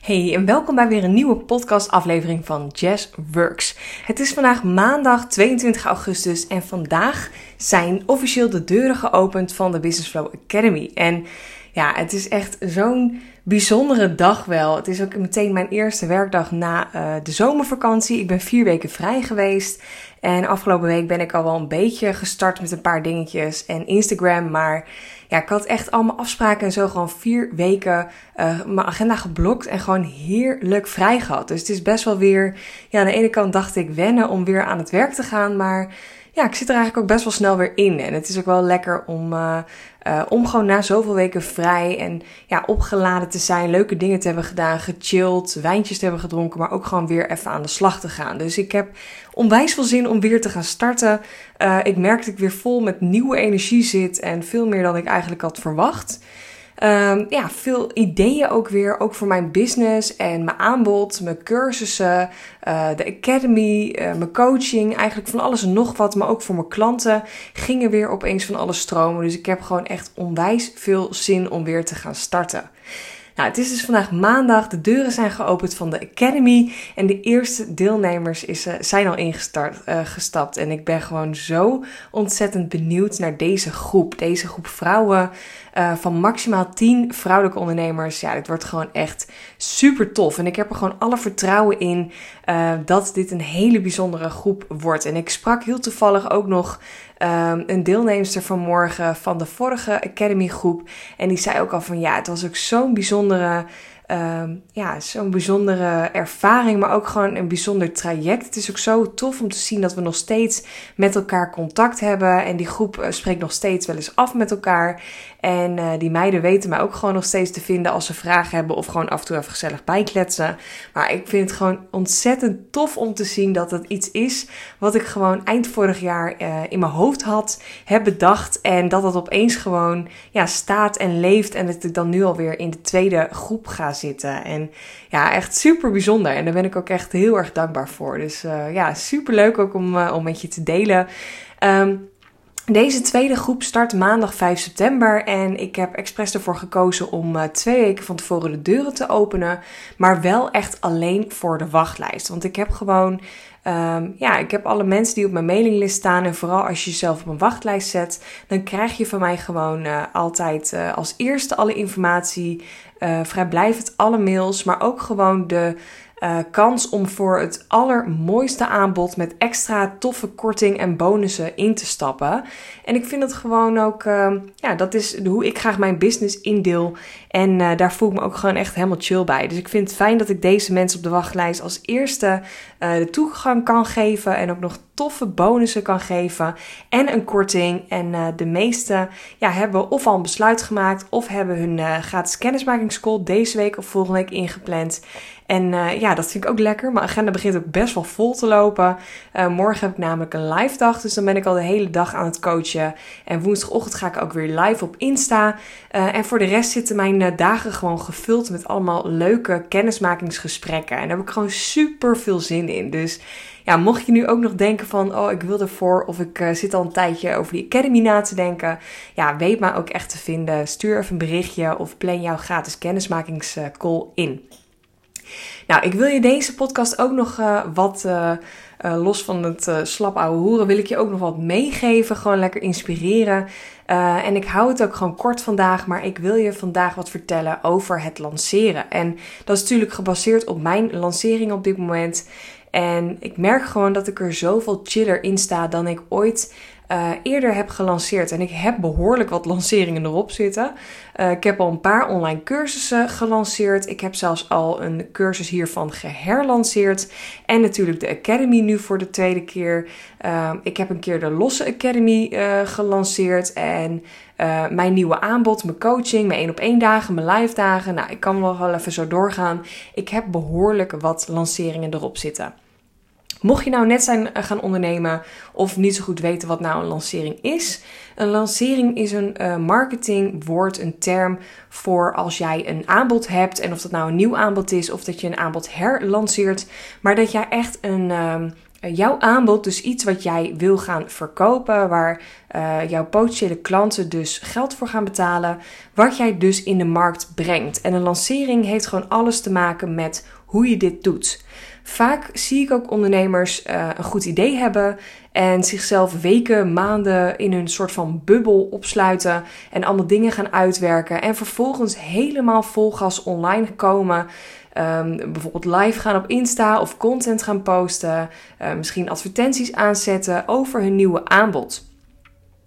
Hey en welkom bij weer een nieuwe podcastaflevering van Jazz Works. Het is vandaag maandag 22 augustus en vandaag zijn officieel de deuren geopend van de Business Flow Academy. En ja, het is echt zo'n bijzondere dag wel. Het is ook meteen mijn eerste werkdag na uh, de zomervakantie. Ik ben vier weken vrij geweest. En afgelopen week ben ik al wel een beetje gestart met een paar dingetjes en Instagram. Maar ja, ik had echt allemaal afspraken en zo gewoon vier weken uh, mijn agenda geblokt en gewoon heerlijk vrij gehad. Dus het is best wel weer, ja, aan de ene kant dacht ik wennen om weer aan het werk te gaan, maar ja, ik zit er eigenlijk ook best wel snel weer in. En het is ook wel lekker om, uh, uh, om gewoon na zoveel weken vrij en ja, opgeladen te zijn, leuke dingen te hebben gedaan, gechilled, wijntjes te hebben gedronken, maar ook gewoon weer even aan de slag te gaan. Dus ik heb onwijs veel zin om weer te gaan starten. Uh, ik merk dat ik weer vol met nieuwe energie zit en veel meer dan ik eigenlijk had verwacht. Um, ja, veel ideeën ook weer, ook voor mijn business en mijn aanbod, mijn cursussen, uh, de academy, uh, mijn coaching, eigenlijk van alles en nog wat, maar ook voor mijn klanten gingen weer opeens van alles stromen. Dus ik heb gewoon echt onwijs veel zin om weer te gaan starten. Nou, het is dus vandaag maandag. De deuren zijn geopend van de Academy. En de eerste deelnemers is, uh, zijn al ingestart, uh, gestapt. En ik ben gewoon zo ontzettend benieuwd naar deze groep. Deze groep vrouwen. Uh, van maximaal 10 vrouwelijke ondernemers. Ja, dit wordt gewoon echt super tof. En ik heb er gewoon alle vertrouwen in dat dit een hele bijzondere groep wordt. En ik sprak heel toevallig ook nog um, een deelnemster vanmorgen van de vorige Academy groep. En die zei ook al van ja, het was ook zo'n bijzondere um, ja, zo'n bijzondere ervaring, maar ook gewoon een bijzonder traject. Het is ook zo tof om te zien dat we nog steeds met elkaar contact hebben. En die groep uh, spreekt nog steeds wel eens af met elkaar. En uh, die meiden weten mij ook gewoon nog steeds te vinden als ze vragen hebben of gewoon af en toe even gezellig bijkletsen. Maar ik vind het gewoon ontzettend tof om te zien dat het iets is wat ik gewoon eind vorig jaar uh, in mijn hoofd had, heb bedacht. En dat het opeens gewoon ja, staat en leeft. En dat ik dan nu alweer in de tweede groep ga zitten. En ja, echt super bijzonder. En daar ben ik ook echt heel erg dankbaar voor. Dus uh, ja, super leuk ook om, uh, om met je te delen. Um, deze tweede groep start maandag 5 september en ik heb expres ervoor gekozen om uh, twee weken van tevoren de deuren te openen, maar wel echt alleen voor de wachtlijst. Want ik heb gewoon, um, ja, ik heb alle mensen die op mijn mailinglist staan en vooral als je jezelf op een wachtlijst zet, dan krijg je van mij gewoon uh, altijd uh, als eerste alle informatie, vrijblijvend alle mails, maar ook gewoon de uh, kans om voor het allermooiste aanbod met extra toffe korting en bonussen in te stappen. En ik vind het gewoon ook, uh, ja, dat is hoe ik graag mijn business indeel. En uh, daar voel ik me ook gewoon echt helemaal chill bij. Dus ik vind het fijn dat ik deze mensen op de wachtlijst als eerste de toegang kan geven en ook nog toffe bonussen kan geven en een korting. En de meeste ja, hebben of al een besluit gemaakt of hebben hun gratis kennismakingscall deze week of volgende week ingepland. En uh, ja, dat vind ik ook lekker. Mijn agenda begint ook best wel vol te lopen. morgen heb ik namelijk een live dag, dus dan ben ik al de hele dag aan het coachen. En woensdagochtend ga ik ook weer live op Insta. en voor de rest zitten mijn dagen gewoon gevuld met allemaal leuke kennismakingsgesprekken. En daar heb ik gewoon super veel zin in. Dus ja, mocht je nu ook nog denken van, oh, ik wil ervoor of ik zit al een tijdje over die Academy na te denken. Ja, weet maar ook echt te vinden. Stuur even een berichtje of plan jouw gratis kennismakingscall in. Nou, ik wil je deze podcast ook nog uh, wat, uh, uh, los van het slap ouwe hoeren, wil ik je ook nog wat meegeven. Gewoon lekker inspireren. en ik hou het ook gewoon kort vandaag, maar ik wil je vandaag wat vertellen over het lanceren. En dat is natuurlijk gebaseerd op mijn lancering op dit moment. En ik merk gewoon dat ik er zoveel chiller in sta dan ik ooit uh, eerder heb gelanceerd. En ik heb behoorlijk wat lanceringen erop zitten. Uh, ik heb al een paar online cursussen gelanceerd. Ik heb zelfs al een cursus hiervan geherlanceerd. En natuurlijk de Academy nu voor de tweede keer. Uh, ik heb een keer de Losse Academy gelanceerd. En mijn nieuwe aanbod, mijn coaching, mijn één op één dagen, mijn live dagen. Nou, ik kan wel even zo doorgaan. Ik heb behoorlijk wat lanceringen erop zitten. Mocht je nou net zijn eh, gaan ondernemen of niet zo goed weten wat nou een lancering is. Een lancering is een uh, marketingwoord, een term voor als jij een aanbod hebt. En of dat nou een nieuw aanbod is of dat je een aanbod herlanceert. Maar dat jij echt een, um, eh, jouw aanbod, dus iets wat jij wil gaan verkopen, waar uh, jouw potentiële klanten dus geld voor gaan betalen, wat jij dus in de markt brengt. En een lancering heeft gewoon alles te maken met hoe je dit doet. Vaak zie ik ook ondernemers uh, een goed idee hebben en zichzelf weken, maanden in hun soort van bubbel opsluiten en allemaal dingen gaan uitwerken en vervolgens helemaal vol gas online komen. Um, bijvoorbeeld live gaan op Insta of content gaan posten, uh, misschien advertenties aanzetten over hun nieuwe aanbod.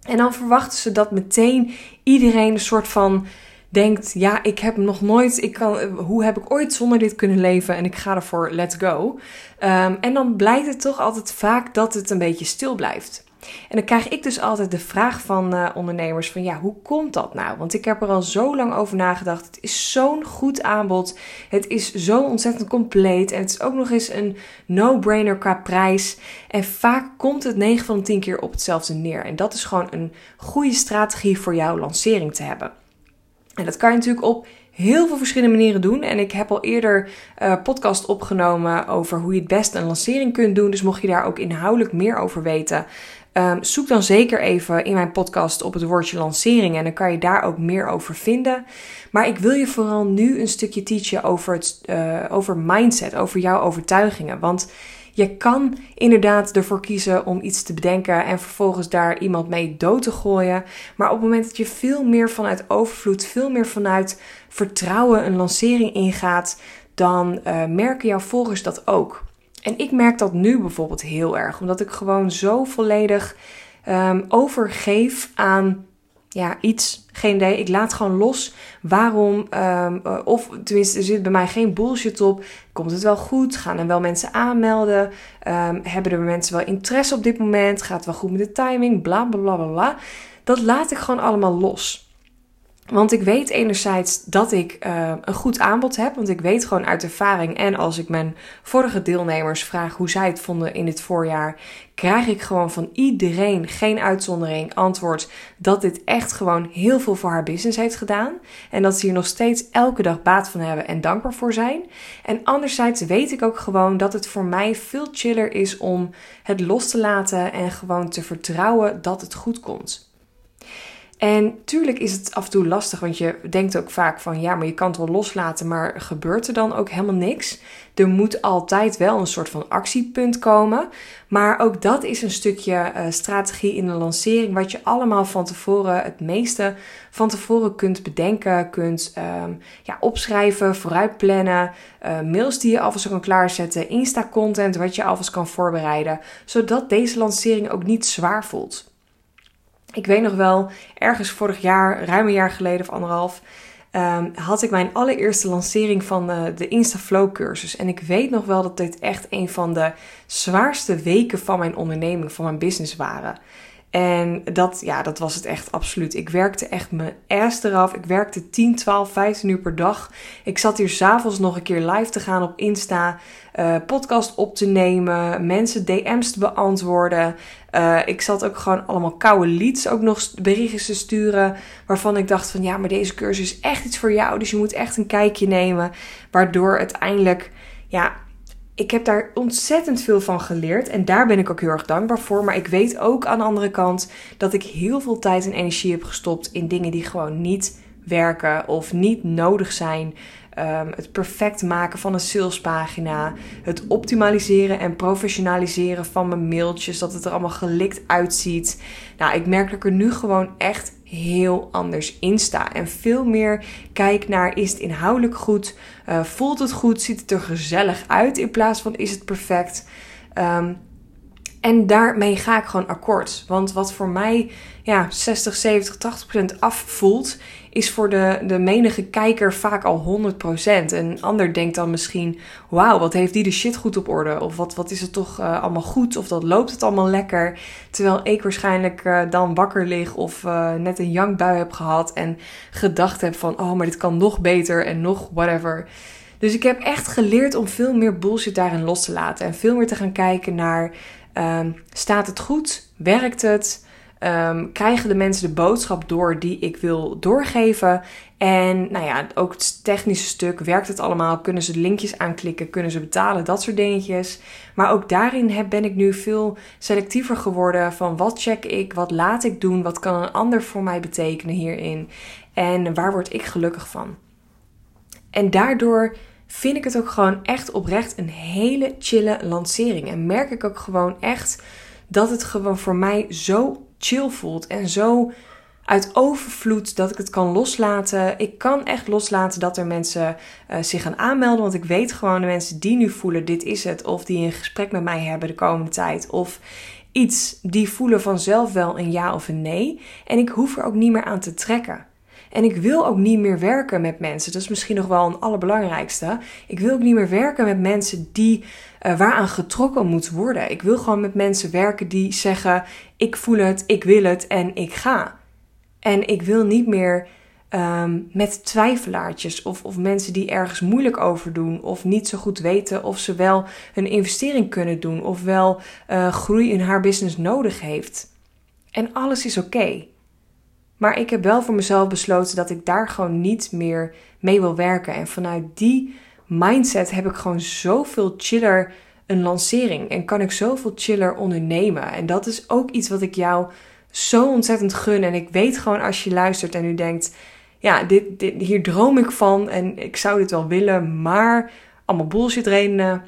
En dan verwachten ze dat meteen iedereen een soort van denkt: ja, ik heb nog nooit, ik kan, hoe heb ik ooit zonder dit kunnen leven en ik ga ervoor, let's go. Um, en dan blijkt het toch altijd vaak dat het een beetje stil blijft. En dan krijg ik dus altijd de vraag van uh, ondernemers van ja, hoe komt dat nou? Want ik heb er al zo lang over nagedacht. Het is zo'n goed aanbod. Het is zo ontzettend compleet. En het is ook nog eens een no-brainer qua prijs. En vaak komt het 9 van de 10 keer op hetzelfde neer. En dat is gewoon een goede strategie voor jouw lancering te hebben. En dat kan je natuurlijk op heel veel verschillende manieren doen. En ik heb al eerder uh, podcast opgenomen over hoe je het best een lancering kunt doen. Dus mocht je daar ook inhoudelijk meer over weten, um, zoek dan zeker even in mijn podcast op het woordje lancering. En dan kan je daar ook meer over vinden. Maar ik wil je vooral nu een stukje teachen over, het, uh, over mindset, over jouw overtuigingen. Want je kan inderdaad ervoor kiezen om iets te bedenken en vervolgens daar iemand mee dood te gooien. Maar op het moment dat je veel meer vanuit overvloed, veel meer vanuit vertrouwen een lancering ingaat, dan uh, merken jouw volgers dat ook. En ik merk dat nu bijvoorbeeld heel erg, omdat ik gewoon zo volledig um, overgeef aan ja, iets, geen idee. Ik laat gewoon los waarom, um, of tenminste, er zit bij mij geen bullshit op. Komt het wel goed? Gaan er wel mensen aanmelden? Um, hebben er mensen wel interesse op dit moment? Gaat het wel goed met de timing? Bla bla bla bla. Dat laat ik gewoon allemaal los. Want ik weet enerzijds dat ik uh, een goed aanbod heb. Want ik weet gewoon uit ervaring. En als ik mijn vorige deelnemers vraag hoe zij het vonden in dit voorjaar. Krijg ik gewoon van iedereen, geen uitzondering, antwoord dat dit echt gewoon heel veel voor haar business heeft gedaan. En dat ze hier nog steeds elke dag baat van hebben en dankbaar voor zijn. En anderzijds weet ik ook gewoon dat het voor mij veel chiller is om het los te laten en gewoon te vertrouwen dat het goed komt. En tuurlijk is het af en toe lastig, want je denkt ook vaak van ja, maar je kan het wel loslaten, maar gebeurt er dan ook helemaal niks? Er moet altijd wel een soort van actiepunt komen. Maar ook dat is een stukje uh, strategie in de lancering, wat je allemaal van tevoren, het meeste van tevoren kunt bedenken, kunt um, ja, opschrijven, vooruitplannen, uh, mails die je alvast kan klaarzetten, Insta-content wat je alvast kan voorbereiden, zodat deze lancering ook niet zwaar voelt. Ik weet nog wel, ergens vorig jaar, ruim een jaar geleden of anderhalf, um, had ik mijn allereerste lancering van uh, de InstaFlow cursus. En ik weet nog wel dat dit echt een van de zwaarste weken van mijn onderneming, van mijn business waren. En dat, ja, dat was het echt absoluut. Ik werkte echt mijn ass eraf. Ik werkte 10, 12, 15 uur per dag. Ik zat hier s'avonds nog een keer live te gaan op Insta. Uh, podcast op te nemen. Mensen DM's te beantwoorden. Uh, ik zat ook gewoon allemaal koude leads ook nog berichtjes te sturen. Waarvan ik dacht van ja, maar deze cursus is echt iets voor jou. Dus je moet echt een kijkje nemen. Waardoor uiteindelijk, ja, ik heb daar ontzettend veel van geleerd. En daar ben ik ook heel erg dankbaar voor. Maar ik weet ook aan de andere kant dat ik heel veel tijd en energie heb gestopt in dingen die gewoon niet werken of niet nodig zijn. Um, het perfect maken van een salespagina. Het optimaliseren en professionaliseren van mijn mailtjes. Dat het er allemaal gelikt uitziet. Nou, ik merk dat ik er nu gewoon echt heel anders in sta. En veel meer kijk naar is het inhoudelijk goed? Uh, voelt het goed? Ziet het er gezellig uit? In plaats van is het perfect? Um, en daarmee ga ik gewoon akkoord. Want wat voor mij ja, 60, 70, 80 procent afvoelt, is voor de, de menige kijker vaak al 100 procent. Een ander denkt dan misschien, wauw, wat heeft die de shit goed op orde? Of wat, wat is het toch uh, allemaal goed? Of dat loopt het allemaal lekker? Terwijl ik waarschijnlijk uh, dan wakker lig of uh, net een jankbui heb gehad en gedacht heb van, oh, maar dit kan nog beter en nog whatever. Dus ik heb echt geleerd om veel meer bullshit daarin los te laten. En veel meer te gaan kijken naar, um, staat het goed? Werkt het? Ehm, krijgen de mensen de boodschap door die ik wil doorgeven? En nou ja, ook het technische stuk, werkt het allemaal? Kunnen ze linkjes aanklikken? Kunnen ze betalen? Dat soort dingetjes. Maar ook daarin heb, ben ik nu veel selectiever geworden van wat check ik, wat laat ik doen, wat kan een ander voor mij betekenen hierin en waar word ik gelukkig van. En daardoor vind ik het ook gewoon echt oprecht een hele chille lancering. En merk ik ook gewoon echt dat het gewoon voor mij zo chill voelt en zo uit overvloed dat ik het kan loslaten. Ik kan echt loslaten dat er mensen uh, zich gaan aanmelden. Want ik weet gewoon de mensen die nu voelen: dit is het. Of die een gesprek met mij hebben de komende tijd. Of iets die voelen vanzelf wel een ja of een nee. En ik hoef er ook niet meer aan te trekken. En ik wil ook niet meer werken met mensen. Dat is misschien nog wel een allerbelangrijkste. Ik wil ook niet meer werken met mensen die uh, waaraan getrokken moet worden. Ik wil gewoon met mensen werken die zeggen: ik voel het, ik wil het en ik ga. En ik wil niet meer um, met twijfelaartjes of, of mensen die ergens moeilijk over doen of niet zo goed weten of ze wel een investering kunnen doen of wel uh, groei in haar business nodig heeft. En alles is oké. Maar ik heb wel voor mezelf besloten dat ik daar gewoon niet meer mee wil werken. En vanuit die mindset heb ik gewoon zoveel chiller een lancering en kan ik zoveel chiller ondernemen. En dat is ook iets wat ik jou zo ontzettend gun. En ik weet gewoon als je luistert en u denkt: ja, dit, dit, hier droom ik van en ik zou dit wel willen, maar allemaal bullshit redenen.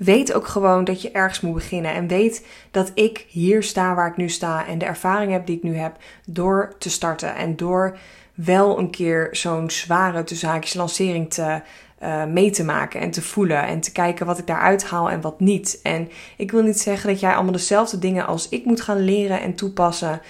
Weet ook gewoon dat je ergens moet beginnen. En weet dat ik hier sta waar ik nu sta. En de ervaring heb die ik nu heb door te starten. En door wel een keer zo'n zware tussenhaakjes lancering te, uh, mee te maken en te voelen. En te kijken wat ik daaruit haal en wat niet. En ik wil niet zeggen dat jij allemaal dezelfde dingen als ik moet gaan leren en toepassen.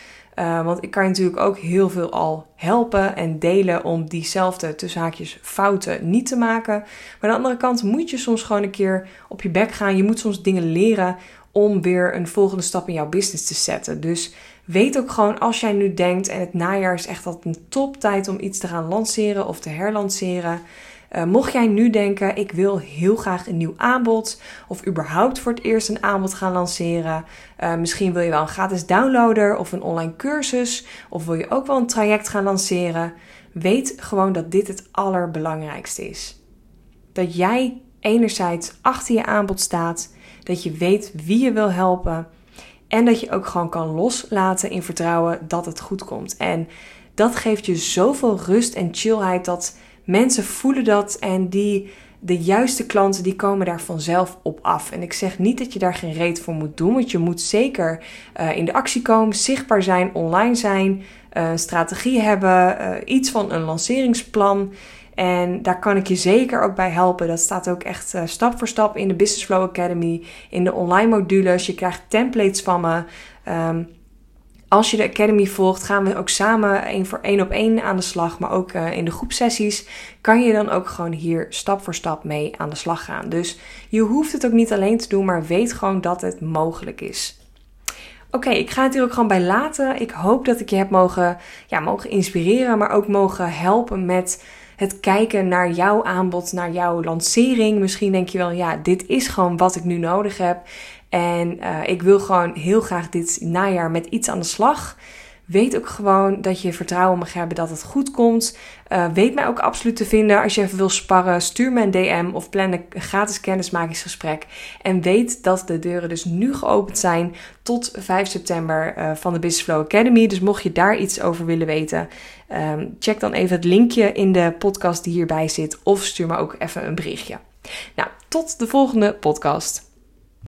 Uh, want ik kan je natuurlijk ook heel veel al helpen en delen om diezelfde tussenhaakjes fouten niet te maken. Maar aan de andere kant moet je soms gewoon een keer op je bek gaan. Je moet soms dingen leren om weer een volgende stap in jouw business te zetten. Dus weet ook gewoon als jij nu denkt en het najaar is echt altijd een top tijd om iets te gaan lanceren of te herlanceren. Uh, mocht jij nu denken, ik wil heel graag een nieuw aanbod of überhaupt voor het eerst een aanbod gaan lanceren. Uh, misschien wil je wel een gratis downloader of een online cursus of wil je ook wel een traject gaan lanceren. Weet gewoon dat dit het allerbelangrijkste is. Dat jij enerzijds achter je aanbod staat, dat je weet wie je wil helpen en dat je ook gewoon kan loslaten in vertrouwen dat het goed komt. En dat geeft je zoveel rust en chillheid dat mensen voelen dat en die, de juiste klanten die komen daar vanzelf op af. En ik zeg niet dat je daar geen reet voor moet doen, want je moet zeker uh, in de actie komen, zichtbaar zijn, online zijn, uh, strategie hebben, uh, iets van een lanceringsplan. En daar kan ik je zeker ook bij helpen. Dat staat ook echt stap voor stap in de Business Flow Academy, in de online modules. Je krijgt templates van me. Um, als je de Academy volgt, gaan we ook samen één voor één op één aan de slag. Maar ook uh, in de groepsessies kan je dan ook gewoon hier stap voor stap mee aan de slag gaan. Dus je hoeft het ook niet alleen te doen, maar weet gewoon dat het mogelijk is. Oké, ik ga het hier ook gewoon bij laten. Ik hoop dat ik je heb mogen, ja, mogen inspireren, maar ook mogen helpen met het kijken naar jouw aanbod, naar jouw lancering. Misschien denk je wel, ja, dit is gewoon wat ik nu nodig heb. En uh, ik wil gewoon heel graag dit najaar met iets aan de slag. Weet ook gewoon dat je vertrouwen mag hebben dat het goed komt. Uh, weet mij ook absoluut te vinden. Als je even wil sparren, stuur me een DM of plan een gratis kennismakingsgesprek. En weet dat de deuren dus nu geopend zijn tot 5 september uh, van de Business Flow Academy. Dus mocht je daar iets over willen weten, um, check dan even het linkje in de podcast die hierbij zit. Of stuur me ook even een berichtje. Nou, tot de volgende podcast.